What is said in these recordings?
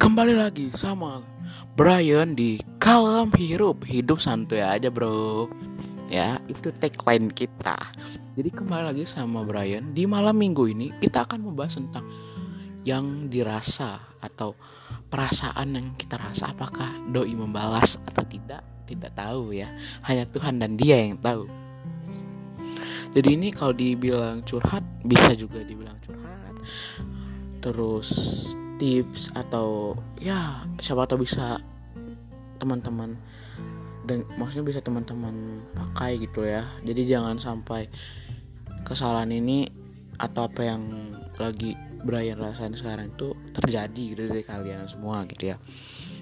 Kembali lagi sama Brian di Kalem Hirup. Hidup santuy aja bro. Ya itu tagline kita. Jadi kembali lagi sama Brian. Di malam minggu ini kita akan membahas tentang Yang dirasa atau perasaan yang kita rasa. Apakah doi membalas atau tidak? Tidak tahu ya. Hanya Tuhan dan dia yang tahu. Jadi ini kalau dibilang curhat Bisa juga dibilang curhat. Terus tips atau ya siapa tahu bisa teman-teman dan maksudnya bisa teman-teman pakai gitu ya. Jadi jangan sampai kesalahan ini atau apa yang lagi Brian rasain sekarang itu terjadi gitu dari kalian semua gitu ya.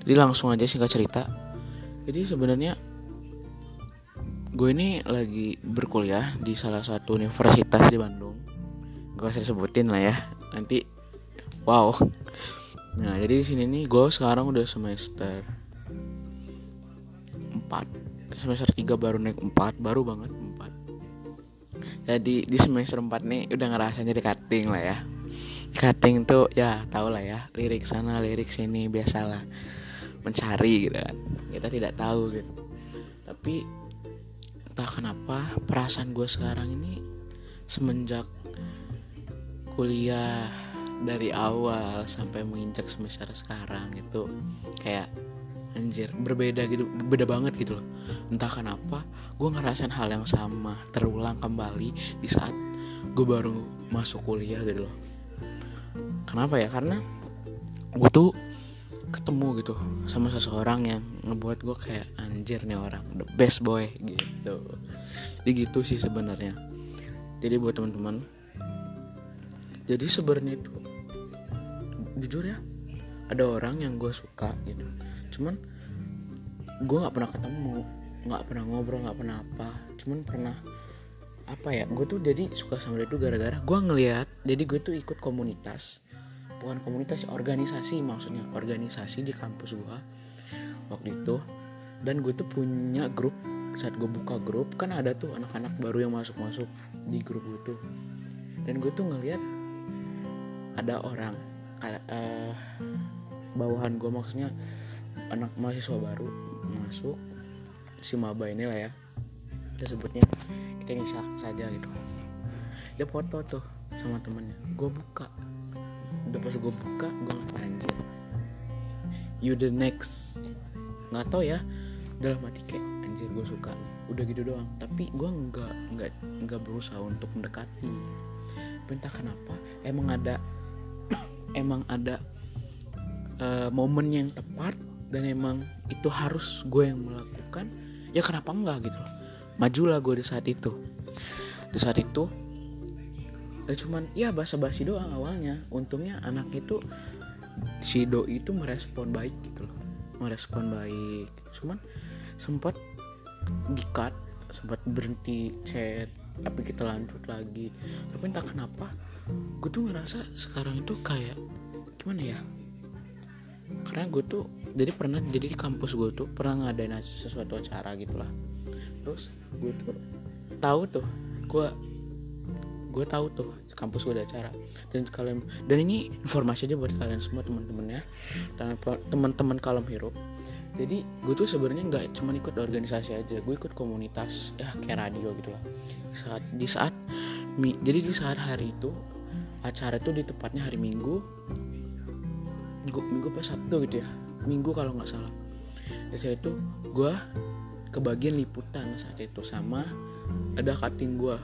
Jadi langsung aja singkat cerita. Jadi sebenarnya gue ini lagi berkuliah di salah satu universitas di Bandung. Gak usah sebutin lah ya. Nanti wow Nah jadi di sini nih gue sekarang udah semester 4 Semester 3 baru naik 4 Baru banget 4 Jadi di semester 4 nih udah ngerasa jadi cutting lah ya. Cutting tuh ya tau lah ya Lirik sana lirik sini biasalah Mencari gitu kan. Kita tidak tahu gitu. Tapi entah kenapa perasaan gue sekarang ini Semenjak kuliah dari awal sampai menginjak semester sekarang itu kayak anjir berbeda gitu beda banget gitu loh. Entah kenapa gue ngerasain hal yang sama terulang kembali di saat gue baru masuk kuliah gitu loh. Kenapa ya? Karena gue tuh ketemu gitu sama seseorang yang ngebuat gue kayak anjir nih orang the best boy gitu. Jadi gitu sih sebenarnya. Jadi buat teman-teman jadi sebenarnya itu jujur ya ada orang yang gue suka gitu. Cuman gue nggak pernah ketemu nggak pernah ngobrol nggak pernah apa. Cuman pernah apa ya gue tuh jadi suka sama dia tuh gara-gara gue ngeliat jadi gue tuh ikut komunitas. Bukan komunitas organisasi maksudnya organisasi di kampus gue waktu itu. Dan gue tuh punya grup saat gue buka grup kan ada tuh anak-anak baru yang masuk-masuk di grup gue tuh. Dan gue tuh ngeliat ada orang uh, bawahan gue maksudnya anak mahasiswa baru masuk si maba ini lah ya dia sebutnya kita ini sah saja gitu. Dia foto tuh sama temennya gue buka. Udah pas gue buka gue anjir you the next. Nggak tau ya dalam hati kayak anjir gue suka. Udah gitu doang. Tapi gue nggak nggak nggak berusaha untuk mendekati. Entah kenapa emang ada emang ada uh, momen yang tepat dan emang itu harus gue yang melakukan ya kenapa enggak gitu loh. Majulah gue di saat itu. Di saat itu ya cuman ya basa-basi doang awalnya. Untungnya anak itu si doi itu merespon baik gitu loh. Merespon baik. Cuman sempat dikat sempat berhenti chat tapi kita lanjut lagi. Tapi entah kenapa gue tuh ngerasa sekarang itu kayak gimana ya? Karena gue tuh jadi pernah jadi di kampus gue tuh pernah ngadain sesuatu acara gitu lah terus gue tuh tahu tuh gue gue tahu tuh kampus gue ada acara. Dan kalian dan ini informasi aja buat kalian semua teman-teman ya dan teman-teman kalem hirup. Jadi gue tuh sebenarnya nggak cuma ikut organisasi aja gue ikut komunitas ya kayak radio gitu lah saat di saat jadi di saat hari itu acara itu di tepatnya hari minggu. Minggu minggu pas sabtu gitu ya. Minggu kalau nggak salah. Acara itu gue kebagian liputan saat itu sama ada cutting gue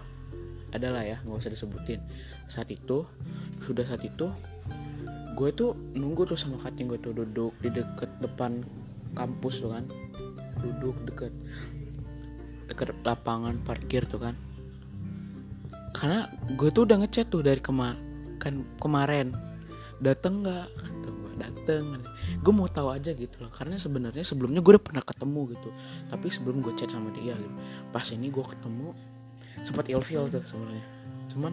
adalah ya nggak usah disebutin. Saat itu sudah saat itu gue tuh nunggu tuh sama cutting gue tuh duduk di deket depan kampus tuh kan. Duduk deket deket lapangan parkir tuh kan karena gue tuh udah ngechat tuh dari kemar kan kemarin. Dateng nggak? Kata gue dateng. Gue mau tahu aja gitu loh. Karena sebenarnya sebelumnya gue udah pernah ketemu gitu. Tapi sebelum gue chat sama dia gitu. Pas ini gue ketemu sempat ilfil tuh sebenarnya. Cuman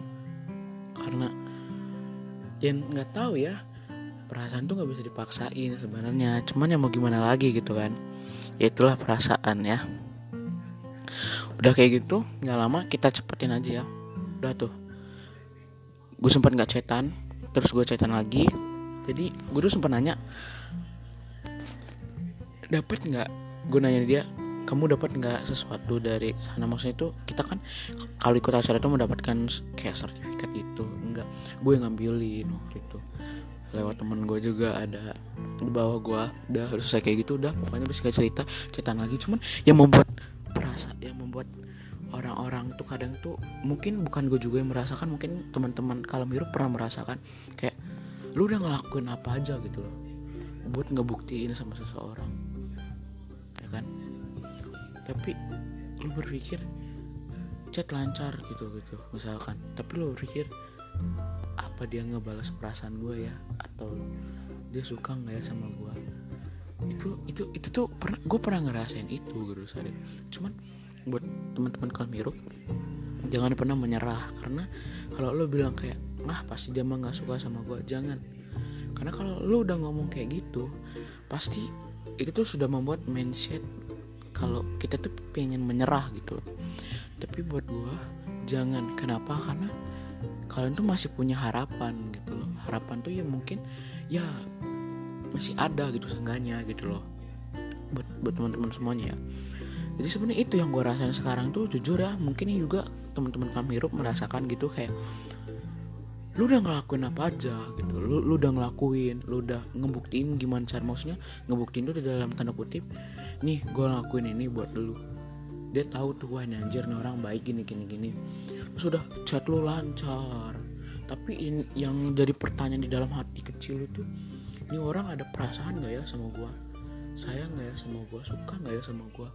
karena yang nggak tahu ya. Perasaan tuh nggak bisa dipaksain sebenarnya. Cuman ya mau gimana lagi gitu kan. Ya itulah perasaan ya. Udah kayak gitu nggak lama kita cepetin aja ya udah tuh. Gue sempat nggak cetan terus gue cetan lagi. Jadi gue tuh sempat nanya dapat nggak? Gue nanya dia kamu dapat nggak sesuatu dari sana? Maksudnya itu kita kan kalau ikut acara itu mendapatkan kayak sertifikat itu enggak gue ngambilin waktu itu. Lewat temen gue juga ada di bawah gue udah selesai kayak gitu udah. Pokoknya bisa cerita cerita lagi. Cuman yang membuat perasa yang membuat orang-orang tuh kadang tuh mungkin bukan gue juga yang merasakan mungkin teman-teman kalau miru pernah merasakan kayak lu udah ngelakuin apa aja gitu loh buat ngebuktiin sama seseorang. Ya kan? Tapi lu berpikir chat lancar gitu gitu misalkan. Tapi lu berpikir apa dia ngebalas perasaan gue ya? Atau dia suka nggak ya sama gue itu itu itu tuh pernah gue pernah ngerasain itu gitu sadar cuman buat teman-teman kalmiruk jangan pernah menyerah karena kalau lo bilang kayak nah pasti dia mah nggak suka sama gue jangan. Karena kalau lo udah ngomong kayak gitu pasti itu tuh sudah membuat mindset kalau kita tuh pengen menyerah gitu tapi buat gue jangan. Kenapa? Karena kalian tuh masih punya harapan gitu loh. Harapan tuh ya mungkin ya masih ada gitu seenggaknya gitu loh. Buat buat teman-teman semuanya ya jadi sebenarnya itu yang gue rasain sekarang tuh jujur ya mungkin juga teman-teman kami hirup merasakan gitu kayak lu udah ngelakuin apa aja gitu. Lu, lu udah ngelakuin lu udah ngebuktiin gimana cara maksudnya ngebuktiin tuh di dalam tanda kutip nih gue ngelakuin ini buat lu. Dia tahu tuh wah ini anjir nih orang baik gini gini gini. Sudah chat lu lancar. Tapi in, yang jadi pertanyaan di dalam hati kecil itu ini orang ada perasaan gak ya sama gue sayang gak ya sama gue suka gak ya sama gue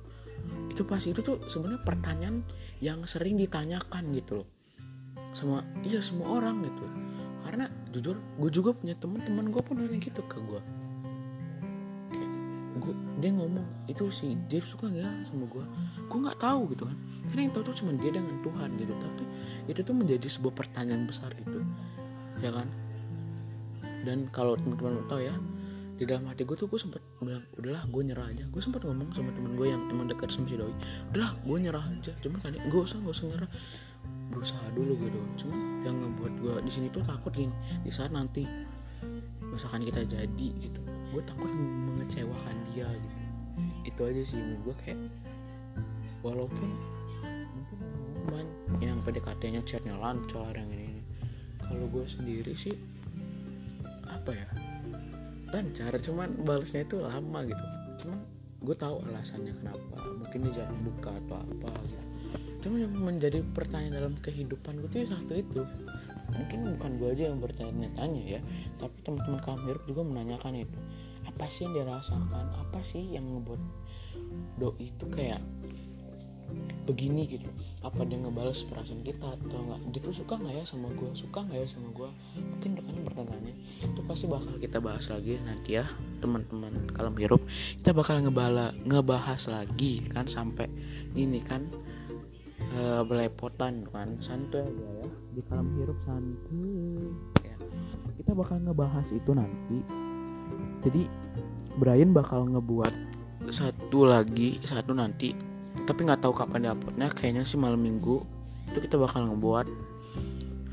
itu pasti itu tuh sebenarnya pertanyaan yang sering ditanyakan gitu loh. Sama iya semua orang gitu. Karena jujur gue juga punya teman-teman gue pun nanya gitu ke gue gue dia ngomong itu si Jeff suka nggak sama gue gue nggak tahu gitu kan. Karena yang tahu tuh cuma dia dengan Tuhan gitu. Tapi itu tuh menjadi sebuah pertanyaan besar gitu. Ya kan? Dan kalau teman-teman tahu ya di dalam hati gue tuh gue sempet bilang udahlah gue nyerah aja. Gue sempet ngomong sama temen gue yang emang dekat sama si doi udahlah gue nyerah aja. Cuman tadi gue usah gue usah nyerah. Berusaha dulu gitu. Cuma yang ngebuat gue di sini tuh takut gini di saat nanti misalkan kita jadi gitu gue takut mengecewakan dia gitu. Itu aja sih gue kayak walaupun mungkin yang PDKT-nya chatnya lancar yang ini. Kalau gue sendiri sih apa ya lancar cuman balasnya itu lama gitu. Cuman gue tahu alasannya kenapa. Mungkin dia jarang buka atau apa gitu. Cuma yang menjadi pertanyaan dalam kehidupan gue tuh ya satu itu. Mungkin bukan gue aja yang bertanya-tanya ya tapi teman-teman kamir juga menanyakan itu. Apa sih yang dirasakan? Apa sih yang ngebuat do itu kayak begini gitu. Apa dia ngebales perasaan kita atau enggak dia tuh suka nggak ya sama gue suka nggak ya sama gue mungkin rekan pertanyaannya itu pasti bakal kita bahas lagi nanti ya teman-teman kalau hirup. Kita bakal ngebala ngebahas lagi kan sampai ini kan uh, belepotan kan. Santuy aja ya di kalam hirup santuy. Ya. Kita bakal ngebahas itu nanti. Jadi Brian bakal ngebuat satu lagi satu nanti tapi nggak tahu kapan diuploadnya kayaknya sih malam minggu. Itu kita bakal ngebuat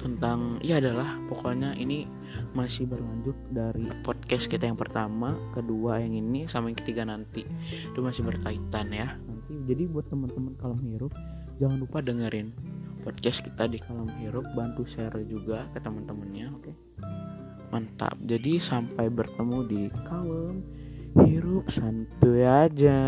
tentang ya adalah pokoknya ini masih berlanjut dari podcast kita yang pertama kedua yang ini sama yang ketiga nanti. Itu masih berkaitan ya. Nanti jadi buat teman-teman kalau hirup jangan lupa dengerin podcast kita di Kalam Hirup. Bantu share juga ke teman-temannya oke? Mantap. Jadi sampai bertemu di Kalam Hirup. Santuy aja